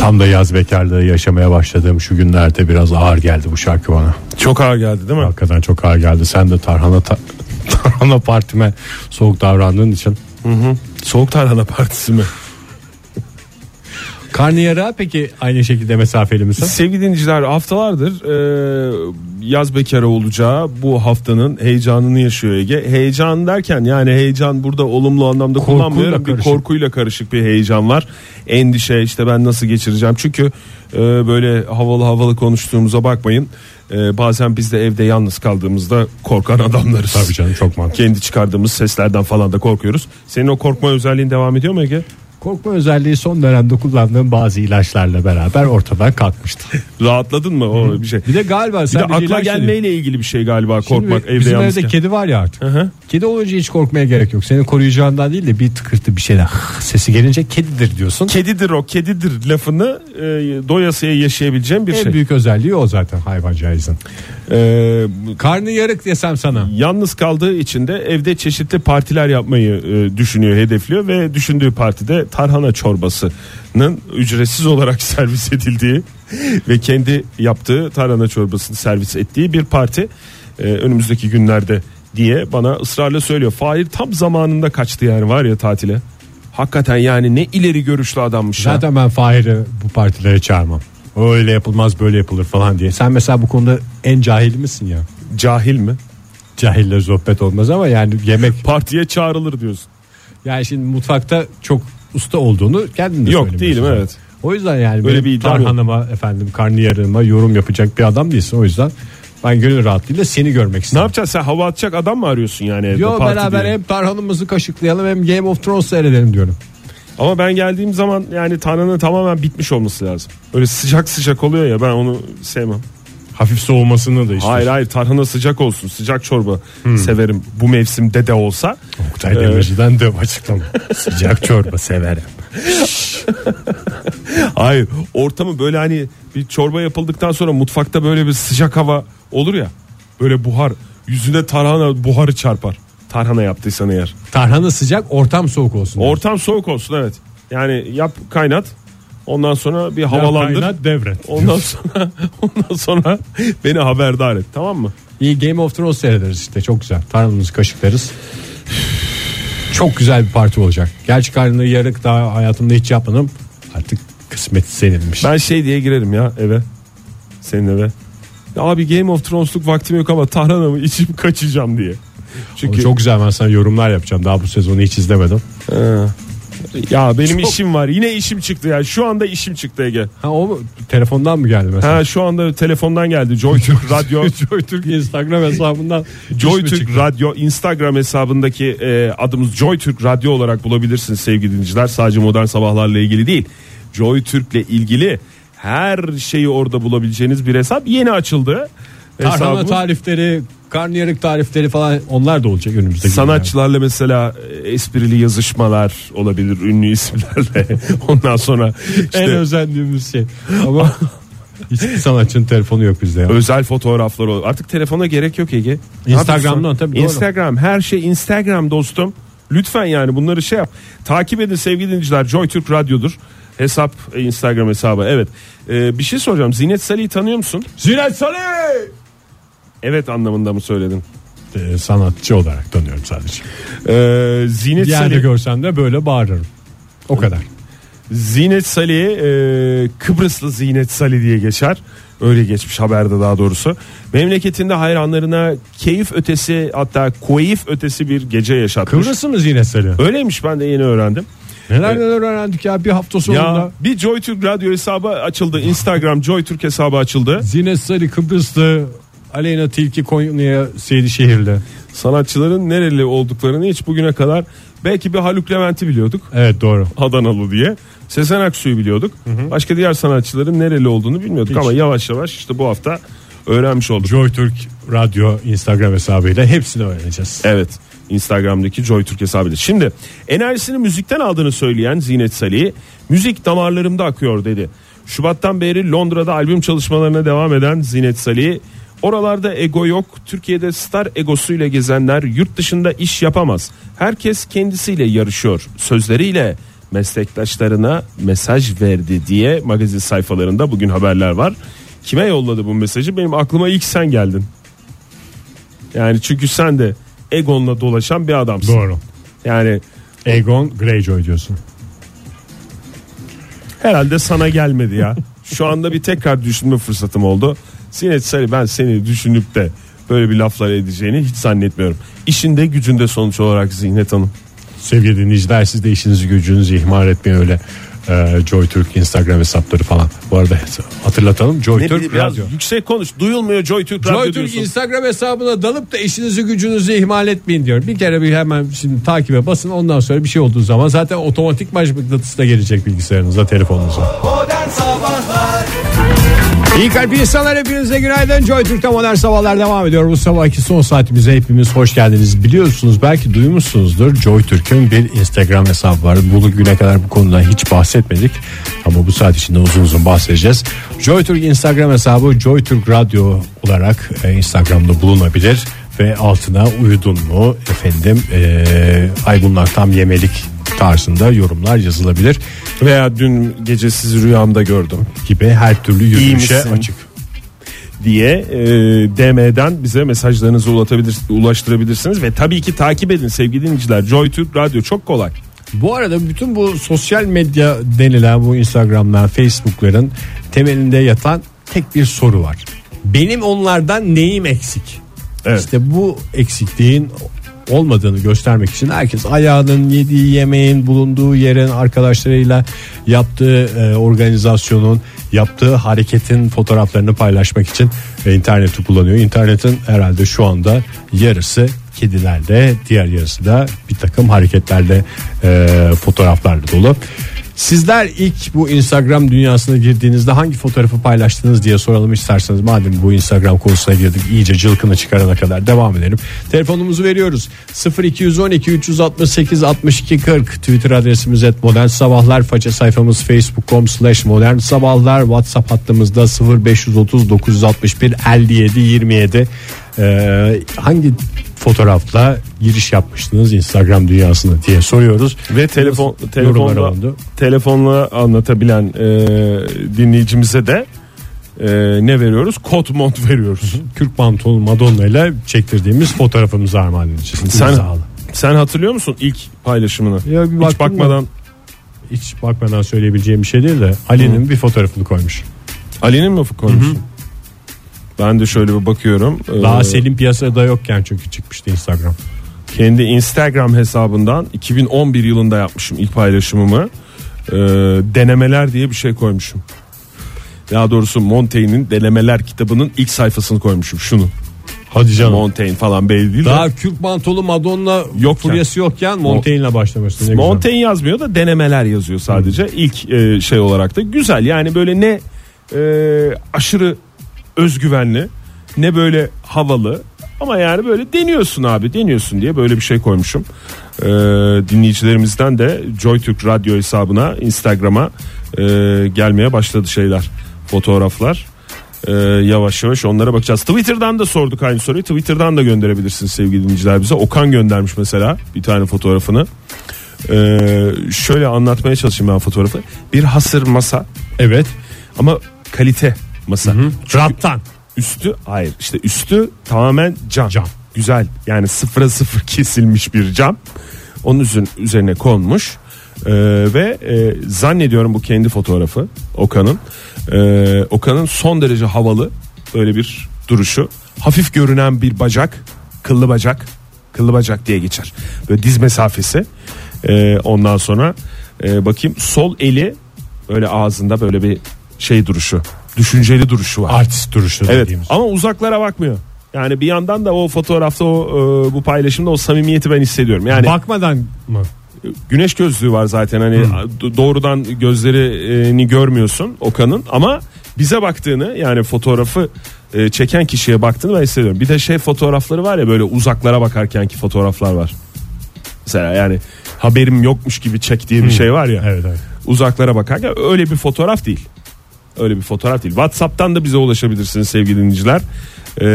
Tam da yaz bekarlığı yaşamaya başladığım şu günlerde biraz ağır geldi bu şarkı bana. Çok ağır geldi değil mi? Hakikaten çok ağır geldi. Sen de Tarhana ta- Tarhana partime soğuk davrandığın için. Soğuk tarhana partisi mi? Karnıyara peki aynı şekilde mesafeli misin? Sevgili dinleyiciler haftalardır e, yaz bekarı olacağı bu haftanın heyecanını yaşıyor Ege. Heyecan derken yani heyecan burada olumlu anlamda Korkuyla kullanmıyorum. Bir karışık. korkuyla karışık bir heyecan var. Endişe işte ben nasıl geçireceğim. Çünkü e, böyle havalı havalı konuştuğumuza bakmayın. E, bazen biz de evde yalnız kaldığımızda korkan adamlarız. Tabii canım çok mantıklı. Kendi çıkardığımız seslerden falan da korkuyoruz. Senin o korkma özelliğin devam ediyor mu Ege? Korkma özelliği son dönemde kullandığım bazı ilaçlarla beraber ortadan kalkmıştı. Rahatladın mı o bir şey? Bir de galiba Bir sen de akla gelmeyle ilgili bir şey galiba korkmak Şimdi evde bizim yalnızken. evde kedi var ya artık. hı. Kedi olunca hiç korkmaya gerek yok. Seni koruyacağından değil de bir tıkırtı bir şeyler sesi gelince kedidir diyorsun. Kedidir o kedidir lafını e, doyasıya yaşayabileceğim bir en şey. büyük özelliği o zaten hayvancağızın. E, Karnı yarık desem sana. yalnız kaldığı için de evde çeşitli partiler yapmayı e, düşünüyor, hedefliyor ve düşündüğü partide tarhana çorbasının ücretsiz olarak servis edildiği ve kendi yaptığı tarhana çorbasını servis ettiği bir parti e, önümüzdeki günlerde diye bana ısrarla söylüyor. Fahir tam zamanında kaçtı yani var ya tatile. Hakikaten yani ne ileri görüşlü adammış. Zaten ben Fahir'i bu partilere çağırmam. Öyle yapılmaz böyle yapılır falan diye. Sen mesela bu konuda en cahil misin ya? Cahil mi? Cahille sohbet olmaz ama yani yemek Partiye çağrılır diyorsun. yani şimdi mutfakta çok usta olduğunu kendin de Yok, değilim, yani. evet. O yüzden yani Böyle bir iddiam yok. tarhanama efendim karnıyarığıma yorum yapacak bir adam değilsin. O yüzden ben gönül rahatlığıyla seni görmek Ne istedim. yapacaksın sen hava atacak adam mı arıyorsun yani evde Yo parti beraber diye? hem tarhanamızı kaşıklayalım hem Game of Thrones seyredelim diyorum. Ama ben geldiğim zaman yani tarhananın tamamen bitmiş olması lazım. Öyle sıcak sıcak oluyor ya ben onu sevmem. Hafif soğumasını da işte. Hayır hayır tarhana sıcak olsun sıcak çorba severim bu mevsimde de olsa. Oktay Demirci'den de açıklama. Sıcak çorba severim. Hayır ortamı böyle hani bir çorba yapıldıktan sonra mutfakta böyle bir sıcak hava olur ya. Böyle buhar yüzüne tarhana buharı çarpar. Tarhana yaptıysan eğer. Tarhana sıcak ortam soğuk olsun. Ortam soğuk olsun evet. Yani yap kaynat. Ondan sonra bir havalandır. kaynat, devret. Ondan sonra ondan sonra beni haberdar et tamam mı? İyi Game of Thrones seyrederiz işte çok güzel. Tarhanamızı kaşıklarız. Çok güzel bir parti olacak. Gerçi karnını yarık daha hayatımda hiç yapmadım. Artık kısmet seninmiş. Ben şey diye girerim ya eve. Senin eve. Ya abi Game of Thrones'luk vaktim yok ama Tahran'ımı içip kaçacağım diye. Çünkü Ama çok güzel ben sana yorumlar yapacağım. Daha bu sezonu hiç izlemedim. He. ya benim işim var. Yine işim çıktı ya. Şu anda işim çıktı Ege. Ha o mu? telefondan mı geldi mesela? Ha şu anda telefondan geldi. JoyTürk Radyo JoyTürk Instagram hesabından JoyTürk Radyo Instagram hesabındaki e, adımız JoyTürk Radyo olarak bulabilirsiniz sevgili dinleyiciler. Sadece modern sabahlarla ilgili değil. JoyTürk'le ilgili her şeyi orada bulabileceğiniz bir hesap yeni açıldı. Tarhana Hesabımız. tarifleri, karnıyarık tarifleri falan onlar da olacak önümüzdeki günlerde. Sanatçılarla mesela e, esprili yazışmalar olabilir ünlü isimlerle. Ondan sonra En işte özendiğimiz şey. Ama hiçbir sanatçının telefonu yok bizde ya. özel fotoğraflar olur. Artık telefona gerek yok Ege. Instagram'dan tabii, doğru. Instagram her şey Instagram dostum. Lütfen yani bunları şey yap. Takip edin sevgili dinleyiciler. JoyTürk Radyo'dur. Hesap e, Instagram hesabı. Evet. Ee, bir şey soracağım. Zinet Salih'i tanıyor musun? Zinet Salih! Evet anlamında mı söyledin? Ee, sanatçı olarak tanıyorum sadece. Ee, Zinet yerde Salih görsem de böyle bağırırım. O kadar. Zinet Salih e, Kıbrıslı Zinet Salih diye geçer. Öyle geçmiş haberde daha doğrusu. Memleketinde hayranlarına keyif ötesi hatta keyif ötesi bir gece yaşatmış. Kıbrıs'ı mı Zinet Salih? Öyleymiş ben de yeni öğrendim. Neler neler öğrendik ya bir hafta sonunda. Ya bir JoyTürk radyo hesabı açıldı. Instagram JoyTürk hesabı açıldı. Zinet Salih Kıbrıslı, Aleyna Tilki Konya Seydişehirli. Sanatçıların nereli olduklarını hiç bugüne kadar belki bir Haluk Levent'i biliyorduk. Evet doğru. Adanalı diye. Sezen Aksu'yu biliyorduk. Başka diğer sanatçıların nereli olduğunu bilmiyorduk Hiç. ama yavaş yavaş işte bu hafta öğrenmiş olduk. Joy Türk Radyo Instagram hesabıyla hepsini öğreneceğiz. Evet. Instagram'daki JoyTürk hesabıyla. Şimdi enerjisini müzikten aldığını söyleyen Zinet Salih müzik damarlarımda akıyor dedi. Şubattan beri Londra'da albüm çalışmalarına devam eden Zinet Salih Oralarda ego yok. Türkiye'de star egosuyla gezenler yurt dışında iş yapamaz. Herkes kendisiyle yarışıyor. Sözleriyle meslektaşlarına mesaj verdi diye magazin sayfalarında bugün haberler var. Kime yolladı bu mesajı? Benim aklıma ilk sen geldin. Yani çünkü sen de egonla dolaşan bir adamsın. Doğru. Yani Egon Greyjoy diyorsun. herhalde sana gelmedi ya. Şu anda bir tekrar düşünme fırsatım oldu. Sinet Sarı ben seni düşünüp de böyle bir laflar edeceğini hiç zannetmiyorum. İşinde gücünde sonuç olarak Zihnet Hanım. Sevgili dinleyiciler siz de işinizi gücünüzü ihmal etmeyin öyle e, Joy Türk Instagram hesapları falan. Bu arada hatırlatalım Joy Ne Türk bileyim, biraz Radyo. yüksek konuş. Duyulmuyor Joy Türk Joy Radyo Türk diyorsun. Instagram hesabına dalıp da işinizi gücünüzü ihmal etmeyin diyor. Bir kere bir hemen şimdi takibe basın ondan sonra bir şey olduğu zaman zaten otomatik mıknatısı da gelecek bilgisayarınıza telefonunuza. Modern Sabahlar İyi kalp insanlar hepinize günaydın. Joy Türk'te modern sabahlar devam ediyor. Bu sabahki son saatimize hepimiz hoş geldiniz. Biliyorsunuz belki duymuşsunuzdur. Joy Türk'ün bir Instagram hesabı var. Bugüne kadar bu konuda hiç bahsetmedik. Ama bu saat içinde uzun uzun bahsedeceğiz. Joy Türk Instagram hesabı Joy Türk Radyo olarak e, Instagram'da bulunabilir. Ve altına uyudun mu efendim e, ay bunlar tam yemelik tarzında yorumlar yazılabilir Veya dün gece sizi rüyamda gördüm gibi her türlü yürüyüşe açık. diye e, DM'den bize mesajlarınızı ulaştırabilir, ulaştırabilirsiniz ve tabii ki takip edin sevgili dinleyiciler. Joy Türk Radyo çok kolay. Bu arada bütün bu sosyal medya denilen bu Instagram'lar, Facebook'ların temelinde yatan tek bir soru var. Benim onlardan neyim eksik? Evet. İşte bu eksikliğin olmadığını göstermek için herkes ayağının yediği yemeğin bulunduğu yerin arkadaşlarıyla yaptığı e, organizasyonun yaptığı hareketin fotoğraflarını paylaşmak için e, interneti kullanıyor. İnternetin herhalde şu anda yarısı kedilerle diğer yarısı da bir takım hareketlerle e, fotoğraflarla dolu. Sizler ilk bu Instagram dünyasına girdiğinizde hangi fotoğrafı paylaştınız diye soralım isterseniz. Madem bu Instagram konusuna girdik iyice cılkını çıkarana kadar devam edelim. Telefonumuzu veriyoruz. 0212 368 62 40 Twitter adresimiz et modern sabahlar. Faça sayfamız facebook.com slash modern sabahlar. WhatsApp hattımızda 0530 961 57 27. Ee, hangi fotoğrafla giriş yapmıştınız Instagram dünyasına diye soruyoruz. Ve telefon telefonla telefonla anlatabilen e, dinleyicimize de e, ne veriyoruz? Kot mont veriyoruz. Kürk pantolon Madonna ile çektirdiğimiz fotoğrafımızı armağan edeceğiz. Sen sen hatırlıyor musun ilk paylaşımını? Ya bir Hiç bakmadan hiç bakmadan söyleyebileceğim bir şey değil de Ali'nin bir fotoğrafını koymuş. Ali'nin mi koymuşsun? Ben de şöyle bir bakıyorum. Ee, Daha Selim piyasada yokken çünkü çıkmıştı Instagram. kendi Instagram hesabından 2011 yılında yapmışım ilk paylaşımımı. Ee, denemeler diye bir şey koymuşum. Daha doğrusu Montaigne'in denemeler kitabının ilk sayfasını koymuşum şunu. Hadi canım. Montaigne falan belli değil de. Daha kürk pantolu Madonna Yokken. furyası yokken Montaigne'le başlamıştı. Montaigne yazmıyor da denemeler yazıyor sadece. İlk e, şey olarak da güzel. Yani böyle ne e, aşırı özgüvenli ne böyle havalı ama yani böyle deniyorsun abi deniyorsun diye böyle bir şey koymuşum. E, dinleyicilerimizden de JoyTürk Radyo hesabına Instagram'a e, gelmeye başladı şeyler fotoğraflar. E, yavaş yavaş onlara bakacağız. Twitter'dan da sorduk aynı soruyu. Twitter'dan da gönderebilirsiniz sevgili dinleyiciler bize. Okan göndermiş mesela bir tane fotoğrafını. Ee, şöyle anlatmaya çalışayım ben fotoğrafı. Bir hasır masa Evet. ama kalite masa. Çünkü Rattan. Üstü hayır işte üstü tamamen cam. Cam. Güzel yani sıfıra sıfır kesilmiş bir cam. Onun üzerine, üzerine konmuş. Ee, ve e, zannediyorum bu kendi fotoğrafı Okan'ın. Ee, Okan'ın son derece havalı böyle bir duruşu. Hafif görünen bir bacak, kıllı bacak, kıllı bacak diye geçer. Böyle diz mesafesi. Ee, ondan sonra e, bakayım sol eli böyle ağzında böyle bir şey duruşu, düşünceli duruşu var. Artist duruşu Evet dediğimiz. ama uzaklara bakmıyor. Yani bir yandan da o fotoğrafta o e, bu paylaşımda o samimiyeti ben hissediyorum. Yani Bakmadan mı? güneş gözlüğü var zaten hani do- doğrudan gözlerini görmüyorsun Okan'ın ama bize baktığını yani fotoğrafı e, çeken kişiye baktığını ben hissediyorum. Bir de şey fotoğrafları var ya böyle uzaklara bakarkenki fotoğraflar var. Mesela yani haberim yokmuş gibi çektiği bir şey var ya. Evet evet. Uzaklara bakarken öyle bir fotoğraf değil. Öyle bir fotoğraf değil. WhatsApp'tan da bize ulaşabilirsiniz sevgili dinleyiciler. e,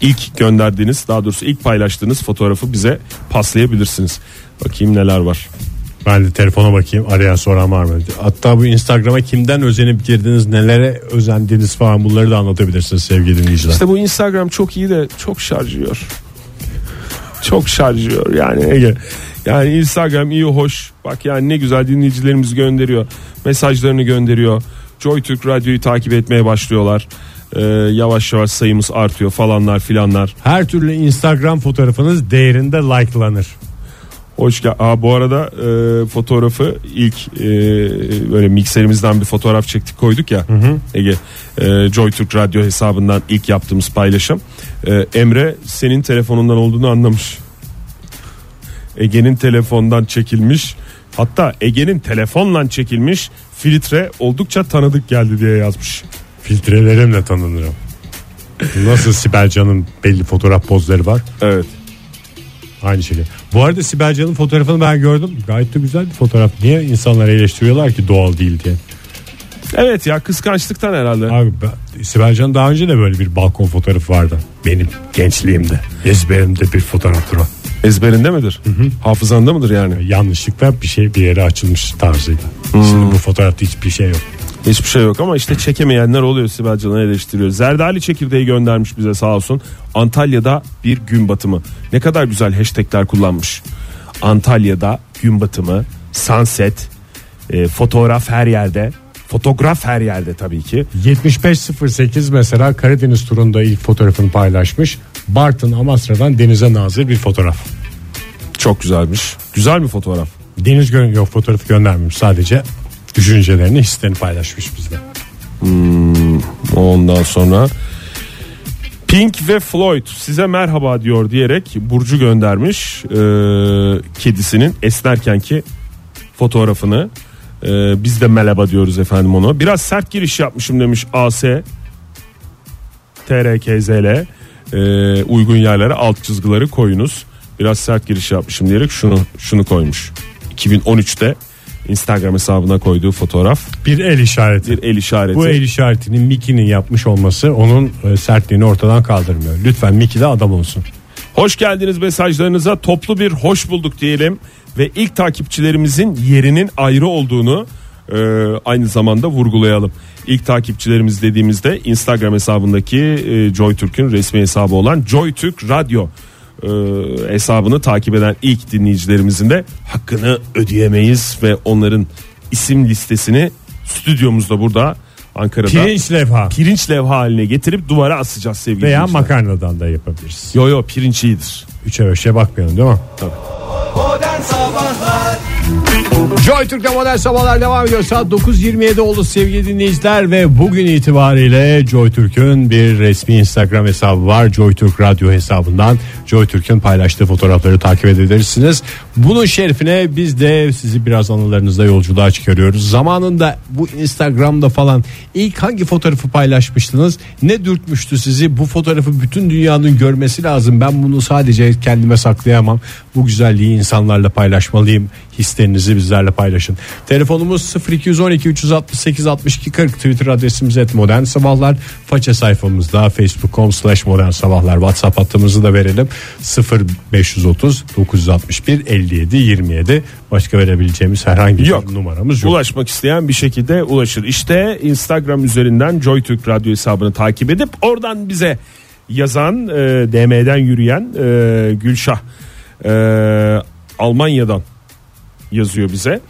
ilk gönderdiğiniz daha doğrusu ilk paylaştığınız fotoğrafı bize paslayabilirsiniz. Bakayım neler var. Ben de telefona bakayım arayan soran var mı? Hatta bu Instagram'a kimden özenip girdiniz nelere özendiniz falan bunları da anlatabilirsiniz sevgili dinleyiciler. İşte bu Instagram çok iyi de çok şarj yiyor. Çok şarj yiyor yani Ege. Yani Instagram iyi hoş. Bak yani ne güzel dinleyicilerimiz gönderiyor. Mesajlarını gönderiyor. Joy Türk Radyo'yu takip etmeye başlıyorlar. Ee, yavaş yavaş sayımız artıyor falanlar filanlar. Her türlü Instagram fotoğrafınız değerinde like'lanır. Hoş gel. Aa, bu arada e, fotoğrafı ilk e, böyle mikserimizden bir fotoğraf çektik koyduk ya Ege e, Joy Türk Radyo hesabından ilk yaptığımız paylaşım. E, Emre senin telefonundan olduğunu anlamış. Ege'nin telefondan çekilmiş. Hatta Ege'nin telefonla çekilmiş filtre oldukça tanıdık geldi diye yazmış. Filtrelerimle tanınırım. Nasıl Sibel Can'ın belli fotoğraf pozları var. Evet. Aynı şekilde. Bu arada Sibel Can'ın fotoğrafını ben gördüm. Gayet de güzel bir fotoğraf. Niye insanlar eleştiriyorlar ki doğal değil diye. Evet ya kıskançlıktan herhalde. Abi ben, Sibel Can daha önce de böyle bir balkon fotoğrafı vardı. Benim gençliğimde. Ezberimde bir fotoğraftır o. Ezberinde midir? Hafızanda mıdır yani? Yanlışlıkla bir şey bir yere açılmış tarzıyla. Şimdi bu fotoğrafta hiçbir şey yok. Hiçbir şey yok ama işte çekemeyenler oluyor Sibel Can'ı eleştiriyor. Zerdali çekirdeği göndermiş bize sağ olsun. Antalya'da bir gün batımı. Ne kadar güzel hashtagler kullanmış. Antalya'da gün batımı, sunset, e, fotoğraf her yerde. Fotoğraf her yerde tabii ki. 7508 mesela Karadeniz turunda ilk fotoğrafını paylaşmış. Bartın Amasra'dan denize nazır bir fotoğraf. Çok güzelmiş. Güzel bir fotoğraf. Deniz gö- yok fotoğrafı göndermemiş sadece düşüncelerini hislerini paylaşmış bizle. Ondan sonra Pink ve Floyd size merhaba diyor diyerek Burcu göndermiş e, kedisinin esnerkenki fotoğrafını. E, biz de merhaba diyoruz efendim onu. Biraz sert giriş yapmışım demiş AS TRKZL e, uygun yerlere alt çizgileri koyunuz. Biraz sert giriş yapmışım diyerek şunu şunu koymuş. 2013'te Instagram hesabına koyduğu fotoğraf Bir el işareti. bir el işareti. Bu el işaretinin Mickey'nin yapmış olması onun e, sertliğini ortadan kaldırmıyor. Lütfen Mickey de adam olsun. Hoş geldiniz mesajlarınıza toplu bir hoş bulduk diyelim ve ilk takipçilerimizin yerinin ayrı olduğunu e, aynı zamanda vurgulayalım. İlk takipçilerimiz dediğimizde Instagram hesabındaki e, JoyTürk'ün resmi hesabı olan JoyTürk Radyo e, hesabını takip eden ilk dinleyicilerimizin de hakkını ödeyemeyiz ve onların isim listesini stüdyomuzda burada Ankara'da Pirinç levha pirinç levha haline getirip duvara asacağız sevgili veya dinleyiciler. makarnadan da yapabiliriz. Yo yo pirinç iyidir. Üçe beşe bakmayalım değil mi? Modern Sabahlar Joy Türk'te modern sabahlar devam ediyor. Saat 9.27 oldu sevgili dinleyiciler ve bugün itibariyle Joy Türk'ün bir resmi Instagram hesabı var. Joy Türk Radyo hesabından Joy Türk'ün paylaştığı fotoğrafları takip edebilirsiniz. Bunun şerefine biz de sizi biraz anılarınızda yolculuğa çıkarıyoruz. Zamanında bu Instagram'da falan ilk hangi fotoğrafı paylaşmıştınız? Ne dürtmüştü sizi? Bu fotoğrafı bütün dünyanın görmesi lazım. Ben bunu sadece kendime saklayamam. Bu güzelliği insanlarla paylaşmalıyım. Hislerinizi bizlerle paylaşın. Telefonumuz 0212 368 62 40 Twitter adresimiz et modern sabahlar. Faça sayfamızda facebook.com slash modern sabahlar. Whatsapp hattımızı da verelim. 0530 961 57 27 başka verebileceğimiz herhangi bir Yok. numaramız yok. Ulaşmak isteyen bir şekilde ulaşır. İşte Instagram üzerinden JoyTürk Radyo hesabını takip edip oradan bize yazan, e, DM'den yürüyen e, Gülşah e, Almanya'dan yazıyor bize.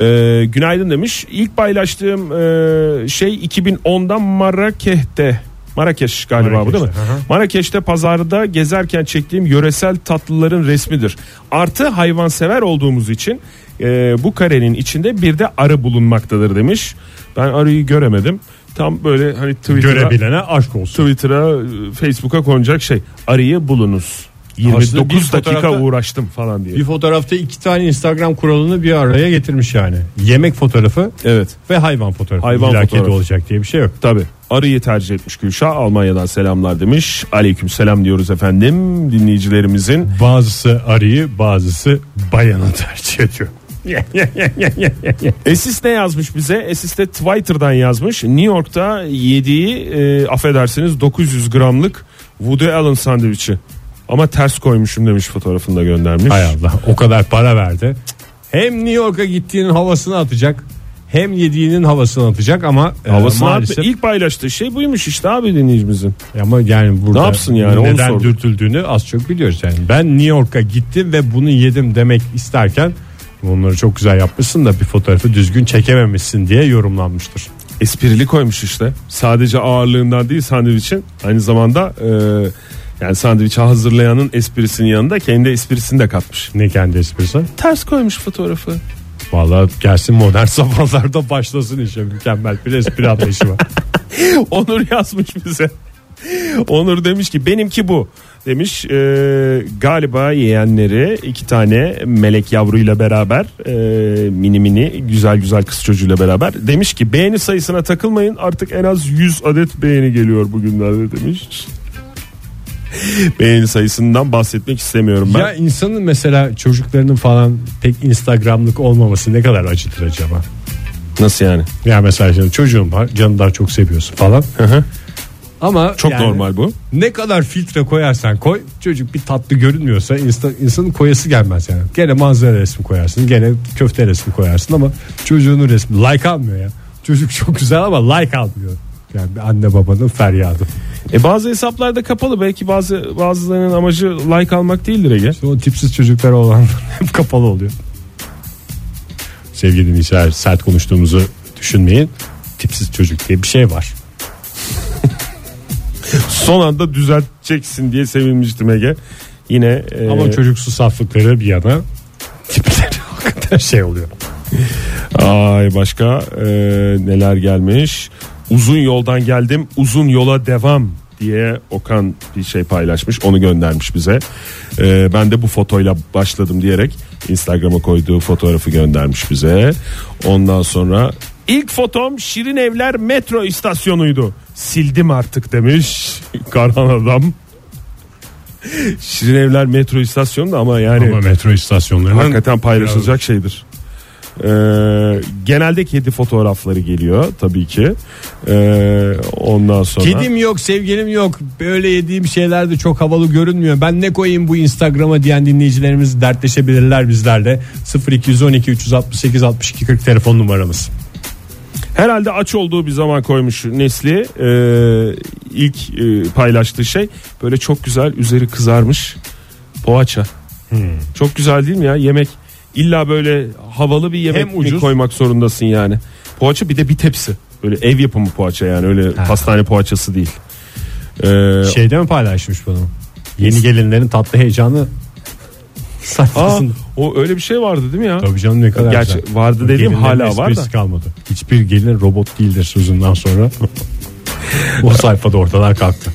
E, günaydın demiş. İlk paylaştığım e, şey 2010'da Marrakeh'te Marrakeş galiba bu değil mi? Marrakeş'te, hı. Marrakeş'te pazarda gezerken çektiğim yöresel tatlıların resmidir. Artı hayvansever olduğumuz için e, bu karenin içinde bir de arı bulunmaktadır demiş. Ben arıyı göremedim. Tam böyle hani Twitter'a, Görebilene aşk olsun. Twitter'a, e, Facebook'a konacak şey. Arıyı bulunuz. Aslında 29 bir dakika uğraştım falan diye. Bir fotoğrafta iki tane Instagram kuralını bir araya getirmiş yani. Yemek fotoğrafı Evet. ve hayvan fotoğrafı. Hayvan İlla fotoğrafı. olacak diye bir şey yok. Tabi arıyı tercih etmiş Gülşah Almanya'dan selamlar demiş aleyküm selam diyoruz efendim dinleyicilerimizin Bazısı arıyı bazısı bayanı tercih ediyor. Esis ne yazmış bize? Esis de Twitter'dan yazmış. New York'ta yediği e, affedersiniz 900 gramlık Woody Allen sandviçi. Ama ters koymuşum demiş fotoğrafını da göndermiş. Hay Allah o kadar para verdi. Hem New York'a gittiğinin havasını atacak hem yediğinin havasını atacak ama e, Havasını maalesef attı. İlk paylaştığı şey buymuş işte abi dinleyicimizin. ama yani burada Ne yapsın yani, onu neden sorduk. dürtüldüğünü az çok biliyoruz yani. Ben New York'a gittim ve bunu yedim demek isterken onları çok güzel yapmışsın da bir fotoğrafı düzgün çekememişsin diye yorumlanmıştır. Esprili koymuş işte. Sadece ağırlığından değil sandviçin aynı zamanda e, yani sandviçi hazırlayanın esprisinin yanında kendi esprisini de katmış. Ne kendi esprisi? Ters koymuş fotoğrafı. Vallahi gelsin modern sabahlarda başlasın işe mükemmel bir espri anlayışı var. Onur yazmış bize. Onur demiş ki benimki bu demiş e, galiba yeğenleri iki tane melek yavruyla beraber e, mini mini güzel güzel kız çocuğuyla beraber demiş ki beğeni sayısına takılmayın artık en az 100 adet beğeni geliyor bugünlerde demiş. beğeni sayısından bahsetmek istemiyorum ben. Ya insanın mesela çocuklarının falan pek Instagram'lık olmaması ne kadar acıtır acaba? Nasıl yani? Ya mesela şimdi çocuğun var canı daha çok seviyorsun falan. hı. Ama Çok yani normal bu. Ne kadar filtre koyarsan koy çocuk bir tatlı görünmüyorsa insta, insanın koyası gelmez yani. Gene manzara resmi koyarsın gene köfte resmi koyarsın ama çocuğunun resmi like almıyor ya. Çocuk çok güzel ama like almıyor. Yani bir anne babanın feryadı. E bazı hesaplarda kapalı belki bazı bazılarının amacı like almak değildir Ege. İşte o tipsiz çocuklar olan hep kapalı oluyor. Sevgili dinleyiciler sert konuştuğumuzu düşünmeyin. Tipsiz çocuk diye bir şey var. Son anda düzelteceksin diye sevinmiştim Ege. Yine e, Ama çocuksu saflıkları bir yana tipleri hakikaten şey oluyor. ay başka e, neler gelmiş. Uzun yoldan geldim uzun yola devam diye Okan bir şey paylaşmış onu göndermiş bize. E, ben de bu fotoyla başladım diyerek Instagram'a koyduğu fotoğrafı göndermiş bize. Ondan sonra ilk fotom Şirin Evler metro istasyonuydu. Sildim artık demiş Karhan adam. Şirin Evler metro istasyonu da ama yani Ama metro istasyonlarının hakikaten paylaşılacak şeydir. Ee, genelde kedi fotoğrafları geliyor tabii ki. Ee, ondan sonra Kedim yok sevgilim yok böyle yediğim şeyler de çok havalı görünmüyor ben ne koyayım bu Instagram'a diyen dinleyicilerimiz dertleşebilirler bizlerle 0212 368 62 40 telefon numaramız herhalde aç olduğu bir zaman koymuş Nesli. Ee, ilk e, paylaştığı şey böyle çok güzel üzeri kızarmış poğaça. Hmm. Çok güzel değil mi ya yemek? İlla böyle havalı bir yemek Hem mi ucuz. koymak zorundasın yani. Poğaça bir de bir tepsi. Böyle ev yapımı poğaça yani öyle pastane poğaçası değil. Ee, şeyde mi paylaşmış bunu yeni gelinlerin tatlı heyecanı aa, sayfasında o öyle bir şey vardı değil mi ya? Tabii canım ne kadar Gerçi güzel. vardı dediğim Gelinlerin hala var da. esprisi kalmadı. Hiçbir gelin robot değildir sözünden sonra. o sayfada ortadan kalktı.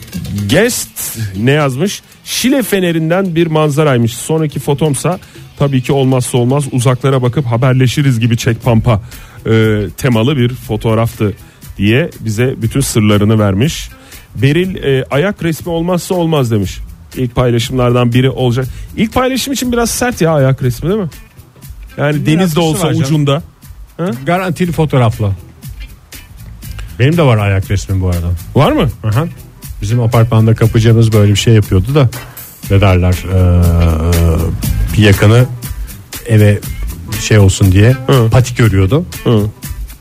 Guest ne yazmış? Şile fenerinden bir manzaraymış. Sonraki fotomsa tabii ki olmazsa olmaz uzaklara bakıp haberleşiriz gibi çek pampa e, temalı bir fotoğraftı diye bize bütün sırlarını vermiş. Beril e, ayak resmi olmazsa olmaz demiş. İlk paylaşımlardan biri olacak. İlk paylaşım için biraz sert ya ayak resmi değil mi? Yani denizde alakası olsa var canım. ucunda. Garantili fotoğrafla. Benim de var ayak resmim bu arada. Var mı? Aha. Bizim apartmanda kapıcımız böyle bir şey yapıyordu da ne derler ee, bir yakını eve şey olsun diye Hı. patik örüyordu. Hı.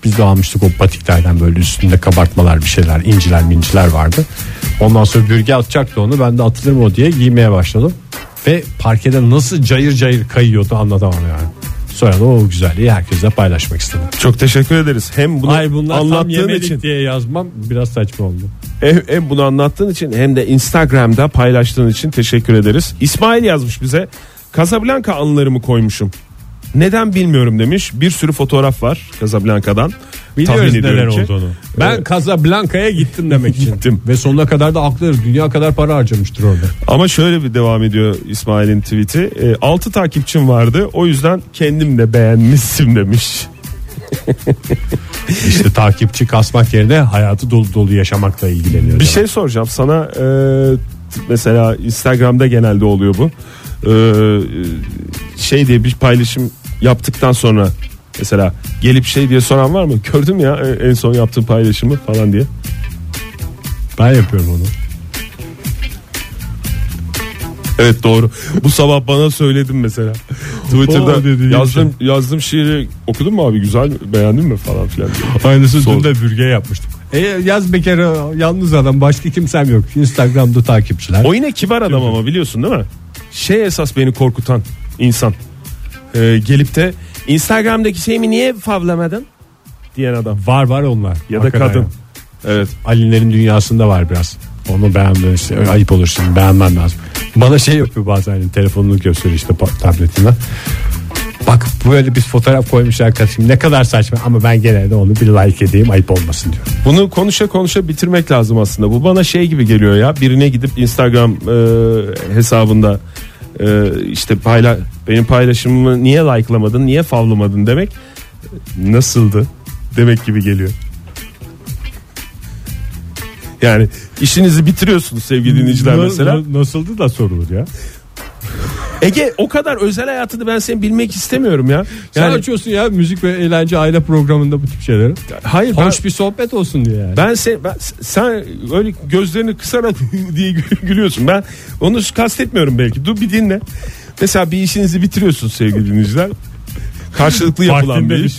Biz de almıştık o patiklerden böyle üstünde kabartmalar bir şeyler inciler minciler vardı. Ondan sonra bürge atacaktı onu ben de atılır mı o diye giymeye başladım. Ve parkede nasıl cayır cayır kayıyordu anlatamam yani. Sonra da o güzelliği herkesle paylaşmak istedim. Çok teşekkür ederiz. Hem bunu Ay bunlar tam anlattığın yemedik için diye yazmam biraz saçma oldu. Hem, hem bunu anlattığın için hem de Instagram'da paylaştığın için teşekkür ederiz. İsmail yazmış bize. Casablanca anılarımı koymuşum. Neden bilmiyorum demiş. Bir sürü fotoğraf var Casablanca'dan. Biliyoruz Tahmin neler ki. olduğunu. Ben Evet. Casablanca'ya gittim demek için. Gittim. Ve sonuna kadar da haklı dünya kadar para harcamıştır orada. Ama şöyle bir devam ediyor İsmail'in tweet'i. 6 takipçim vardı. O yüzden kendim de beğenmişsim demiş. İşte takipçi kasmak yerine hayatı dolu dolu yaşamakla ilgileniyor. Bir şey soracağım sana. e, mesela Instagram'da genelde oluyor bu. E, şey diye bir paylaşım yaptıktan sonra mesela gelip şey diye soran var mı? Gördüm ya e, en son yaptığım paylaşımı falan diye. Ben yapıyorum onu. Evet doğru. Bu sabah bana söyledin mesela. Twitter'da O dediğin yazdım yazdım şiiri okudun mu abi güzel beğendin mi falan filan. diye. Aynısı Sor. dün de bürge yapmıştık. E, yaz bekarı yalnız adam başka kimsem yok. Instagram'da takipçiler. O yine kibar adam ama biliyorsun değil mi? Şey esas beni korkutan insan. Ee, gelip de Instagram'daki şeyimi niye favlamadın? Diyen adam. Var var onlar. Ya da Hakikaten kadın. ya. Evet. Ali'lerin dünyasında var biraz. Onu beğenmem işte, ayıp olur şimdi beğenmem lazım. Bana şey yapıyor bazen hani telefonunu gösteriyor işte pa- tabletine. Bak böyle bir fotoğraf koymuşlar kardeşim ne kadar saçma ama ben gene de onu bir like edeyim ayıp olmasın diyor. Bunu konuşa konuşa bitirmek lazım aslında. Bu bana şey gibi geliyor ya. Birine gidip Instagram e, hesabında e, işte payla benim paylaşımımı niye likelamadın, niye favlamadın demek nasıldı demek gibi geliyor. Yani işinizi bitiriyorsunuz sevgili dinleyiciler mesela. na- nasıldı da sorulur ya. Ege o kadar özel hayatını ben senin bilmek istemiyorum ya. Sen Yani açıyorsun ya müzik ve eğlence aile programında bu tip şeyleri. hayır ben, Hoş bir sohbet olsun diye yani. ben, sen, ben sen öyle gözlerini kısarak diye gü- gülüyorsun. Ben onu kastetmiyorum belki. Dur bir dinle. Mesela bir işinizi bitiriyorsunuz sevgili dinleyiciler. Karşılıklı yapılan bir iş.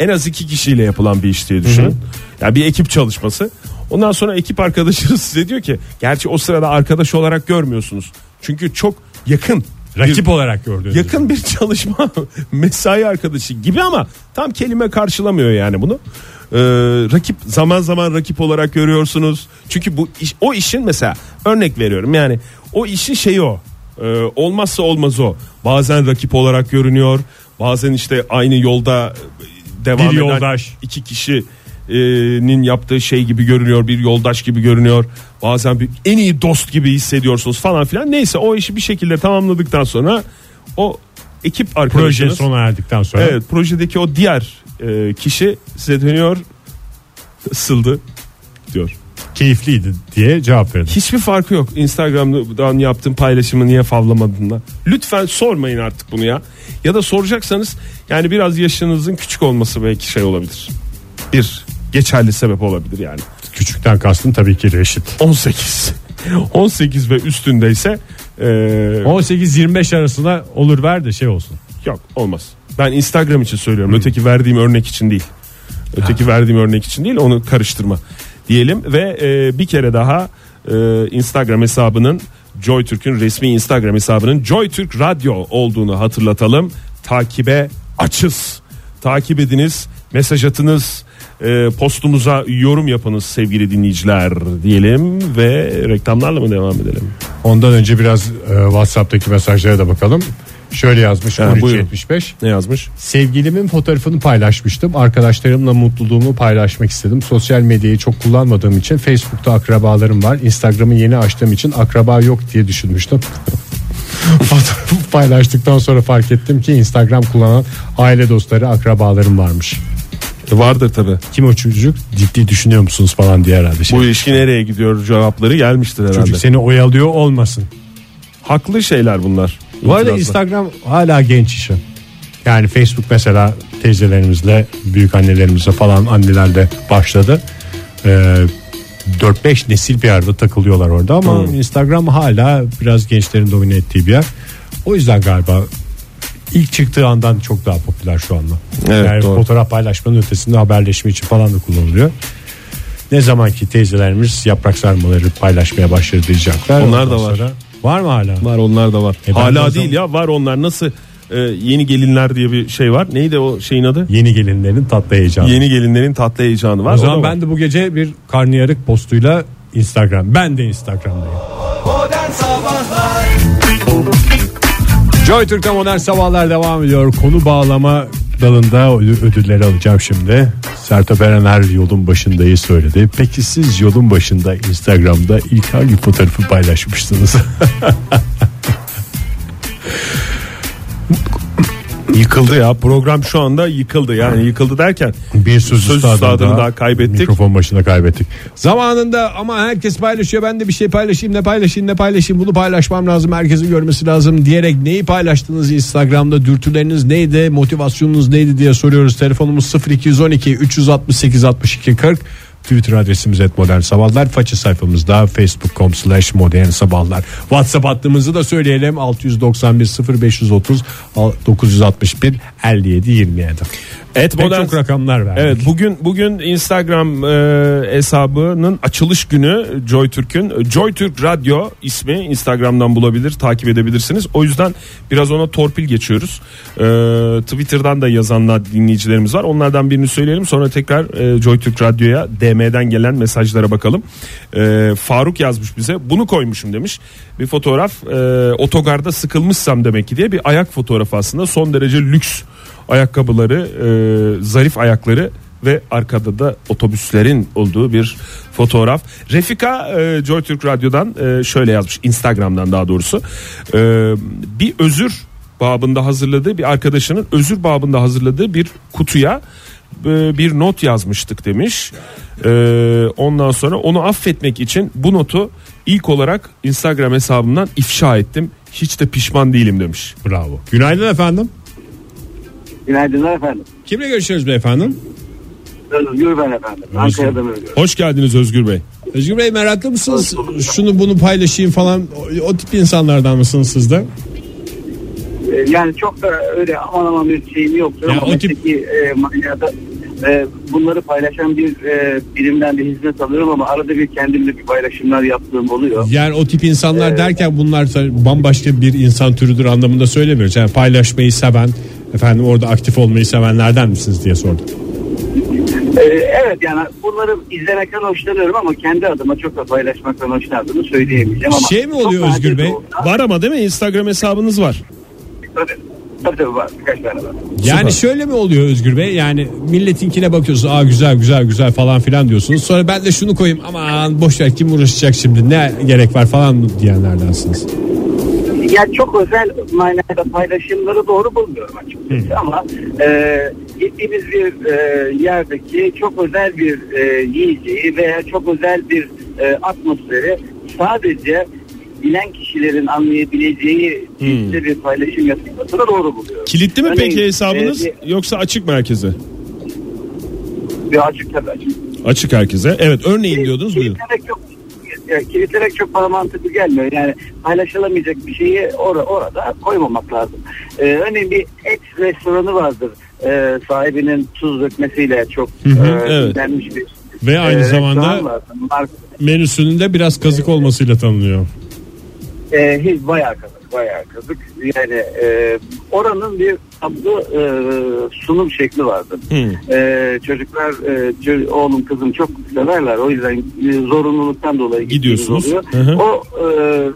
En az iki kişiyle yapılan bir iş diye düşünün. Yani bir ekip çalışması. Ondan sonra ekip arkadaşınız size diyor ki gerçi o sırada arkadaş olarak görmüyorsunuz. Çünkü çok yakın Rakip olarak gördüğünüz. yakın bir çalışma mesai arkadaşı gibi ama tam kelime karşılamıyor yani bunu. Ee, rakip zaman zaman rakip olarak görüyorsunuz. Çünkü bu iş, o işin mesela örnek veriyorum yani o işin şeyi o. Ee, olmazsa olmaz o. Bazen rakip olarak görünüyor. Bazen işte aynı yolda devam Bir eden yoldaş. iki kişinin yaptığı şey gibi görünüyor. Bir yoldaş gibi görünüyor. Bazen bir en iyi dost gibi hissediyorsunuz falan filan. Neyse o işi bir şekilde tamamladıktan sonra o ekip Proje arkadaşınız sona erdikten sonra. Evet projedeki o diğer e, kişi size dönüyor ısıldı diyor. Keyifliydi diye cevap verdim. Hiçbir farkı yok Instagram'dan yaptığım paylaşımı niye favlamadığında. Lütfen sormayın artık bunu ya. Ya da soracaksanız yani biraz yaşınızın küçük olması belki şey olabilir. Bir geçerli sebep olabilir yani. Küçükten kastım tabii ki reşit. 18 18 ve üstündeyse e, 18-25 arasında olur ver de şey olsun. Yok olmaz. Ben Instagram için söylüyorum. Öteki verdiğim örnek için değil. Öteki verdiğim örnek için değil onu karıştırma diyelim ve e, bir kere daha e, Instagram hesabının Joy Türk'ün resmi Instagram hesabının Joy Türk Radyo olduğunu hatırlatalım. Takibe açız. Takip ediniz, mesaj atınız, e, postumuza yorum yapınız sevgili dinleyiciler diyelim ve reklamlarla mı devam edelim? Ondan önce biraz e, WhatsApp'taki mesajlara da bakalım. Şöyle yazmış Ha, buyurun. 1375. Ne yazmış? Sevgilimin fotoğrafını paylaşmıştım. Arkadaşlarımla mutluluğumu paylaşmak istedim. Sosyal medyayı çok kullanmadığım için Facebook'ta akrabalarım var. Instagram'ı yeni açtığım için akraba yok diye düşünmüştüm. Fotoğrafı paylaştıktan sonra fark ettim ki Instagram kullanan aile dostları akrabalarım varmış. Vardır tabi. Kim o çocuk? Ciddi düşünüyor musunuz falan diye herhalde. Şey. Bu ilişki nereye gidiyor cevapları gelmiştir herhalde. Çocuk seni oyalıyor olmasın. Haklı şeyler bunlar. Bu arada. Instagram hala genç işi. Yani Facebook mesela teyzelerimizle, büyük annelerimizle falan annelerle başladı. Ee, 4-5 nesil bir arada takılıyorlar orada ama Hmm. Instagram hala biraz gençlerin domine ettiği bir yer. O yüzden galiba ilk çıktığı andan çok daha popüler şu anda. Evet, yani doğru. fotoğraf paylaşmanın ötesinde haberleşme için falan da kullanılıyor. Ne zaman ki teyzelerimiz yaprak sarmaları paylaşmaya başladı diyecekler. Onlar da var. sonra- Var mı hala? Var onlar da var. E o Hala zaman- değil ya var onlar nasıl e, yeni gelinler diye bir şey var. Neydi o şeyin adı? Yeni gelinlerin tatlı heyecanı. Yeni gelinlerin tatlı heyecanı var. o zaman var. ben de bu gece bir karnıyarık postuyla Instagram. Ben de Instagram'dayım. Modern Sabahlar Joy Türk'te modern sabahlar devam ediyor. Konu bağlama dalında ödül- ödülleri alacağım şimdi. Sertab Erener yolun başındayı söyledi. Peki siz yolun başında Instagram'da ilk hangi fotoğrafı paylaşmıştınız? Yıkıldı ya program şu anda yıkıldı yani yıkıldı derken Bir söz, Söz üstadını üstadını daha daha kaybettik. Mikrofon başında kaybettik. Zamanında ama herkes paylaşıyor. Ben de bir şey paylaşayım ne paylaşayım ne paylaşayım. Bunu paylaşmam lazım. Herkesin görmesi lazım diyerek neyi paylaştınız Instagram'da dürtüleriniz neydi motivasyonunuz neydi diye soruyoruz. Telefonumuz 0212 368 62 40. Twitter adresimiz et modern sabahlar. Faça sayfamızda facebook.com slash modern sabahlar. Whatsapp hattımızı da söyleyelim. 691 0530 961 57 27. Et modern çok rakamlar verdik. Evet bugün bugün Instagram e, hesabının açılış günü Joy Türk'ün Joy Türk Radyo ismi Instagram'dan bulabilir takip edebilirsiniz. O yüzden biraz ona torpil geçiyoruz. E, Twitter'dan da yazanlar dinleyicilerimiz var. Onlardan birini söyleyelim sonra tekrar e, Joy Türk Radyo'ya DM'den gelen mesajlara bakalım. E, Faruk yazmış bize bunu koymuşum demiş. Bir fotoğraf e, otogarda sıkılmışsam demek ki diye bir ayak fotoğrafı aslında son derece lüks ayakkabıları, e, zarif ayakları ve arkada da otobüslerin olduğu bir fotoğraf. Refika e, Joy Türk Radyo'dan e, şöyle yazmış Instagram'dan daha doğrusu. E, bir özür babında hazırladığı bir arkadaşının özür babında hazırladığı bir kutuya e, bir not yazmıştık demiş. E, ondan sonra onu affetmek için bu notu ilk olarak Instagram hesabımdan ifşa ettim. Hiç de pişman değilim demiş. Bravo. Günaydın efendim. Günaydınlar efendim. Kimle görüşüyoruz beyefendi? Özgür ben efendim. Ankara'dan ölüyorum. Hoş geldiniz Özgür Bey. Özgür Bey meraklı mısınız? Şunu bunu paylaşayım falan. O, o tip insanlardan mısınız siz de? Ee, Yani çok da öyle aman aman bir şeyim yoktur Ya ama o tip- mesleki e, manada e, bunları paylaşan bir e, birimden de hizmet alıyorum ama arada bir kendimde bir paylaşımlar yaptığım oluyor. Yani o tip insanlar derken bunlar bambaşka bir insan türüdür anlamında söylemiyoruz. Yani paylaşmayı seven, efendim orada aktif olmayı sevenlerden misiniz diye sordum. Ee, evet yani bunları izlemekten hoşlanıyorum ama kendi adıma çok da paylaşmaktan hoşlandığımı söyleyemeyeceğim ama Şey mi oluyor Özgür Bey? Var ama değil mi Instagram hesabınız var. Tabii, tabii tabii var birkaç tane var. Yani şöyle mi oluyor Özgür Bey? Yani milletinkine bakıyorsunuz. Aa güzel güzel güzel falan filan diyorsunuz. Sonra ben de şunu koyayım. Aman boş ver kim uğraşacak şimdi? Ne gerek var falan diyenlerdensiniz. Yani çok özel manada paylaşımları doğru bulmuyorum açıkçası ama e, gittiğimiz bir e, yerdeki çok özel bir e, yiyeceği veya çok özel bir e, atmosferi sadece bilen kişilerin anlayabileceği cinsde bir paylaşım yapılmasını doğru buluyorum. Kilitli mi Örneğin, peki hesabınız e, yoksa açık mı herkese? bir, açık tabii açık. Açık herkese. Evet örneğin diyordunuz buyurun. Kilitlemek çok ya, kilitlemek çok bana mantıklı gelmiyor. Yani paylaşılamayacak bir şeyi or- orada koymamak lazım. Ee, örneğin bir et restoranı vardır. Ee, sahibinin tuz dökmesiyle çok hı, e, evet. bir Ve aynı e, zamanda menüsünün de biraz kazık olmasıyla tanınıyor. E, hiç bayağı kazık, bayağı kazık. Yani e, oranın bir tatlı e, sunum şekli vardır. E, çocuklar, e, oğlum kızım çok severler. O yüzden e, zorunluluktan dolayı Gidiyorsunuz. Oluyor. Hı hı. O e,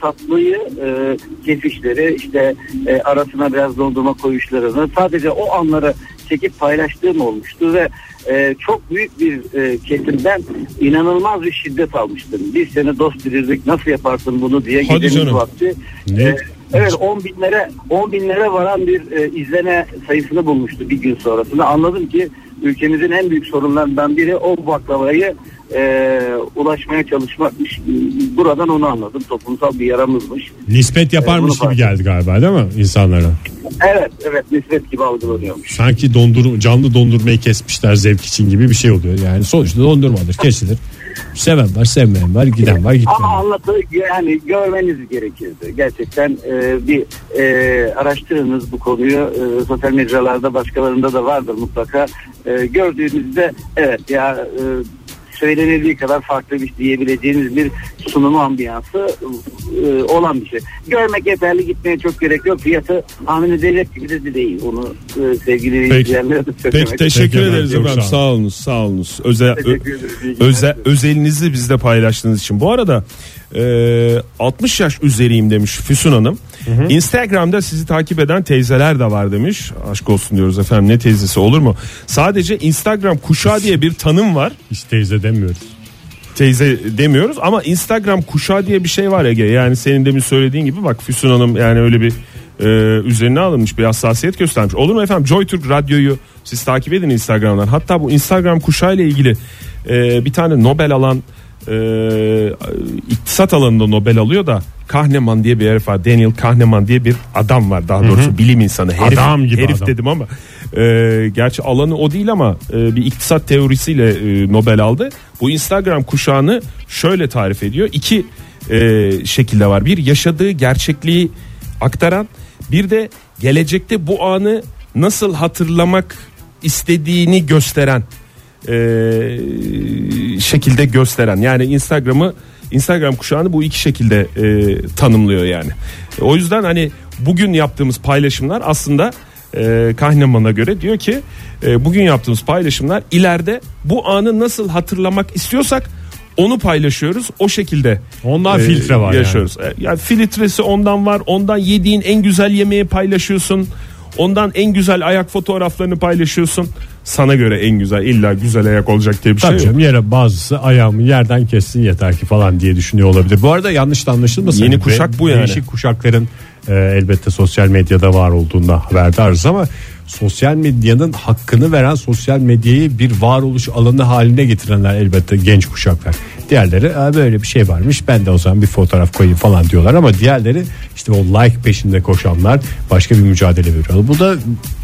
tatlıyı, e, kefişleri, işte e, arasına biraz dondurma koyuşlarını sadece o anları çekip paylaştığım olmuştu ve e, çok büyük bir e, kesimden inanılmaz bir şiddet almıştım. Bir sene dost bilirdik nasıl yaparsın bunu diye Hadi canım. vakti. Ne? E, evet 10 binlere 10 binlere varan bir e, izleme sayısını bulmuştu bir gün sonrasında. Anladım ki ülkemizin en büyük sorunlarından biri o baklavayı e, ulaşmaya çalışmakmış. Buradan onu anladım. Toplumsal bir yaramızmış. Nispet yaparmış bunu gibi geldi galiba değil mi insanlara? Evet evet nispet gibi algılanıyormuş. Sanki dondur canlı dondurmayı kesmişler zevk için gibi bir şey oluyor. Yani sonuçta dondurmadır, kesilir. Seven var, sevmeyen var, giden var, gitmeyen Ama var. anlatı yani görmeniz gerekirdi. Gerçekten e, bir e, araştırınız bu konuyu. E, sosyal mecralarda başkalarında da vardır mutlaka. E, gördüğünüzde evet ya e, söylenildiği kadar farklı bir diyebileceğiniz bir sunumu ambiyansı e, olan bir şey. Görmek yeterli gitmeye çok gerek yok. Fiyatı tahmin edilecek gibi de değil. Onu e, sevgili izleyenlere de söylemek Peki teşekkür Peki, ederiz efendim. Sağ olunuz. Sağ olunuz. Özel. İyi özel özelinizi bizde paylaştığınız için. Bu arada e, 60 yaş üzeriyim demiş Füsun Hanım. Instagram'da sizi takip eden teyzeler de var demiş. Aşk olsun diyoruz efendim. Ne teyzesi olur mu? Sadece Instagram kuşağı diye bir tanım var. Hiç teyze demiyoruz. Teyze demiyoruz ama Instagram kuşağı diye bir şey var Ege. Yani senin demin söylediğin gibi bak Füsun Hanım yani öyle bir e, üzerine alınmış bir hassasiyet göstermiş. Olur mu efendim? Joy Türk Radyo'yu siz takip edin Instagram'dan. Hatta bu Instagram kuşağıyla ilgili e, bir tane Nobel alan e, iktisat alanında Nobel alıyor da Kahneman diye bir herif var. Daniel Kahneman diye bir adam var daha doğrusu bilim insanı. Herif, Adam gibi herif adam. dedim ama e, gerçi alanı o değil ama e, bir iktisat teorisiyle e, Nobel aldı. Bu Instagram kuşağını şöyle tarif ediyor. İki e, şekilde var. Bir yaşadığı gerçekliği aktaran bir de gelecekte bu anı nasıl hatırlamak istediğini gösteren e, şekilde gösteren yani Instagram'ı Instagram kuşağını bu iki şekilde e, tanımlıyor yani. O yüzden hani bugün yaptığımız paylaşımlar aslında e, Kahneman'a göre diyor ki e, bugün yaptığımız paylaşımlar ileride bu anı nasıl hatırlamak istiyorsak onu paylaşıyoruz. O şekilde Ondan filtre var yaşıyoruz. Yani. yani filtresi ondan var. Ondan yediğin en güzel yemeği paylaşıyorsun. Ondan en güzel ayak fotoğraflarını paylaşıyorsun. Sana göre en güzel illa güzel ayak olacak diye bir Tabii şey yok. canım yere bazısı ayağımı yerden kessin yeter ki falan diye düşünüyor olabilir. Bu arada yanlış da anlaşılmasın. Yeni kuşak bu yani. Değişik kuşakların e, elbette sosyal medyada var olduğunda haberdarız ama sosyal medyanın hakkını veren sosyal medyayı bir varoluş alanı haline getirenler elbette genç kuşaklar. Diğerleri "Aa, böyle bir şey varmış ben de o zaman bir fotoğraf koyayım falan diyorlar ama diğerleri işte o like peşinde koşanlar başka bir mücadele veriyor. Bu da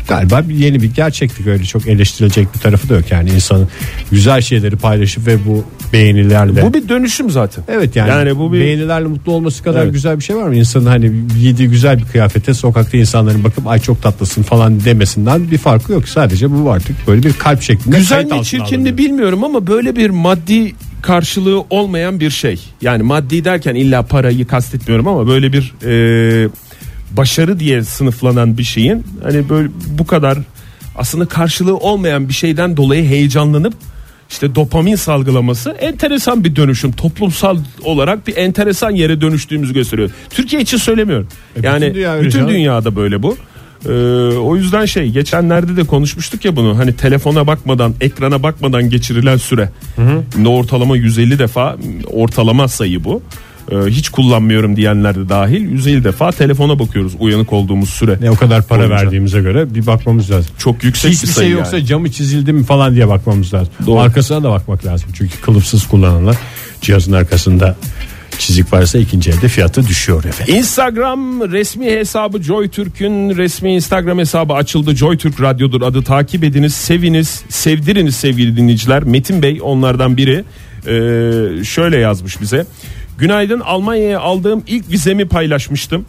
galiba yeni bir gerçeklik öyle çok eleştirilecek bir tarafı da yok yani insanın güzel şeyleri paylaşıp ve bu beğenilerle Bu bir dönüşüm zaten. Evet yani, Yani bu bir- beğenilerle mutlu olması kadar Evet. güzel bir şey var mı? İnsanın hani giydiği güzel bir kıyafete sokakta insanların bakıp ay çok tatlısın falan demesinden bir farkı yok. Sadece bu artık böyle bir kalp şeklinde. Güzel mi çirkin mi bilmiyorum ama böyle bir maddi karşılığı olmayan bir şey. Yani maddi derken illa parayı kastetmiyorum ama böyle bir e, başarı diye sınıflanan bir şeyin hani böyle bu kadar aslında karşılığı olmayan bir şeyden dolayı heyecanlanıp işte dopamin salgılaması enteresan bir dönüşüm. Toplumsal olarak bir enteresan yere dönüştüğümüzü gösteriyor. Türkiye için söylemiyorum. E, bütün yani dünya öyle bütün canım. dünyada böyle bu. Ee, o yüzden şey geçenlerde de konuşmuştuk ya bunu hani telefona bakmadan ekrana bakmadan geçirilen süre Şimdi ortalama 150 defa ortalama sayı bu hiç kullanmıyorum diyenler de dahil 150 defa telefona bakıyoruz uyanık olduğumuz süre Ne o kadar para Boyunca. verdiğimize göre bir bakmamız lazım. çok yüksek Hiçbir bir şey sayı yoksa yani. camı çizildi mi falan diye bakmamız lazım. Doğru. Arkasına da bakmak lazım. Çünkü kılıfsız kullananlar cihazın arkasında çizik varsa ikinci elde fiyatı düşüyor efendim. Instagram resmi hesabı Joy Türk'ün resmi Instagram hesabı açıldı. Joy Türk Radyo'dur adı takip ediniz, seviniz, sevdiriniz sevgili dinleyiciler. Metin Bey onlardan biri Ee, şöyle yazmış bize. Günaydın Almanya'ya aldığım ilk vizemi paylaşmıştım.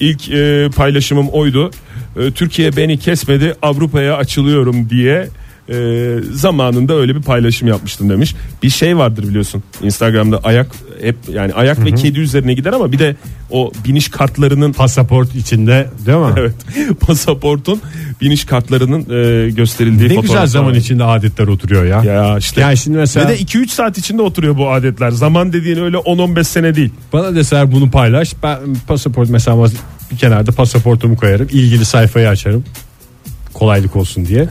İlk e, paylaşımım oydu. E, Türkiye beni kesmedi Avrupa'ya açılıyorum diye e, zamanında öyle bir paylaşım yapmıştım demiş. Bir şey vardır biliyorsun Instagram'da ayak hep yani ayak ve kedi üzerine gider ama bir de o biniş kartlarının Pasaport içinde değil mi? evet pasaportun biniş kartlarının e, gösterildiği Ne güzel zaman var. içinde adetler oturuyor ya. Ya işte. Yani şimdi mesela Ve de 2-3 saat içinde oturuyor bu adetler. Zaman dediğin öyle 10-15 sene değil. bana deseler bunu paylaş. Ben pasaport mesela bir kenarda pasaportumu koyarım. ilgili sayfayı açarım. Kolaylık olsun diye.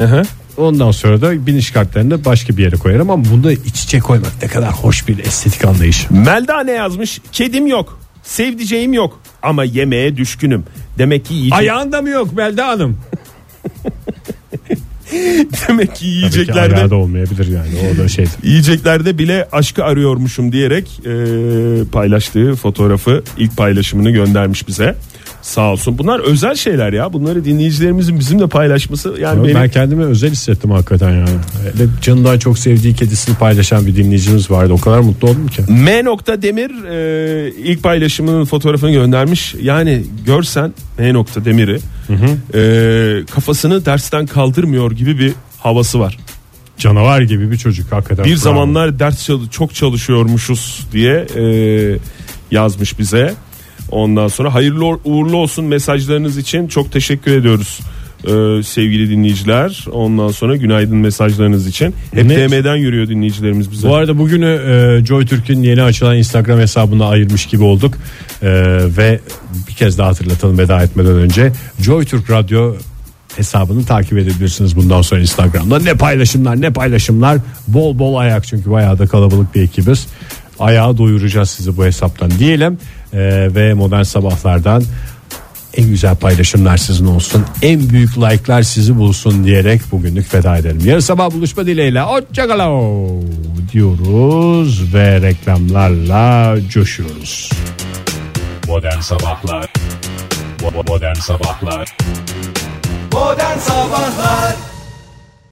Ondan sonra da biniş kartlarını başka bir yere koyarım ama bunda iç içe koymak ne kadar hoş bir estetik anlayış. Melda ne yazmış? Kedim yok. Sevdiceğim yok. Ama yemeğe düşkünüm. Demek ki yiyecek, Ayağında mı yok Belda Hanım? demek ki Tabii ki yiyeceklerde ayağı da olmayabilir yani o da şeydir. yiyeceklerde bile aşkı arıyormuşum diyerek e, paylaştığı fotoğrafı ilk paylaşımını göndermiş bize. Sağ olsun. Bunlar özel şeyler ya. Bunları dinleyicilerimizin bizimle paylaşması yani benim Ben kendimi özel hissettim hakikaten yani. Hele canından çok sevdiği kedisini paylaşan bir dinleyicimiz vardı. O kadar mutlu oldum ki. M. Demir e, ilk paylaşımının fotoğrafını göndermiş. Yani görsen M. Demir'i e, kafasını dersten kaldırmıyor gibi bir havası var. Canavar gibi bir çocuk hakikaten. Bir Bravo. zamanlar ders çalı- çok çalışıyormuşuz diye e, yazmış bize. Ondan sonra hayırlı uğurlu olsun mesajlarınız için çok teşekkür ediyoruz. e, sevgili dinleyiciler. Ondan sonra günaydın mesajlarınız için. Hep Ne? DM'den yürüyor dinleyicilerimiz bize. Bu arada bugünü e, Joy Türk'ün yeni açılan Instagram hesabına ayırmış gibi olduk. E, ve bir kez daha hatırlatalım veda etmeden önce. Joy Türk Radyo hesabını takip edebilirsiniz bundan sonra Instagram'da. Ne paylaşımlar ne paylaşımlar. Bol bol ayak çünkü bayağı da kalabalık bir ekibiz. Ayağı doyuracağız sizi bu hesaptan diyelim. E, ve modern sabahlardan en güzel paylaşımlar sizin olsun. En büyük like'lar sizi bulsun diyerek bugünlük veda edelim. Yarın sabah buluşma dileğiyle. Hoşçakalın diyoruz ve reklamlarla coşuyoruz. Modern Sabahlar Modern Sabahlar Modern Sabahlar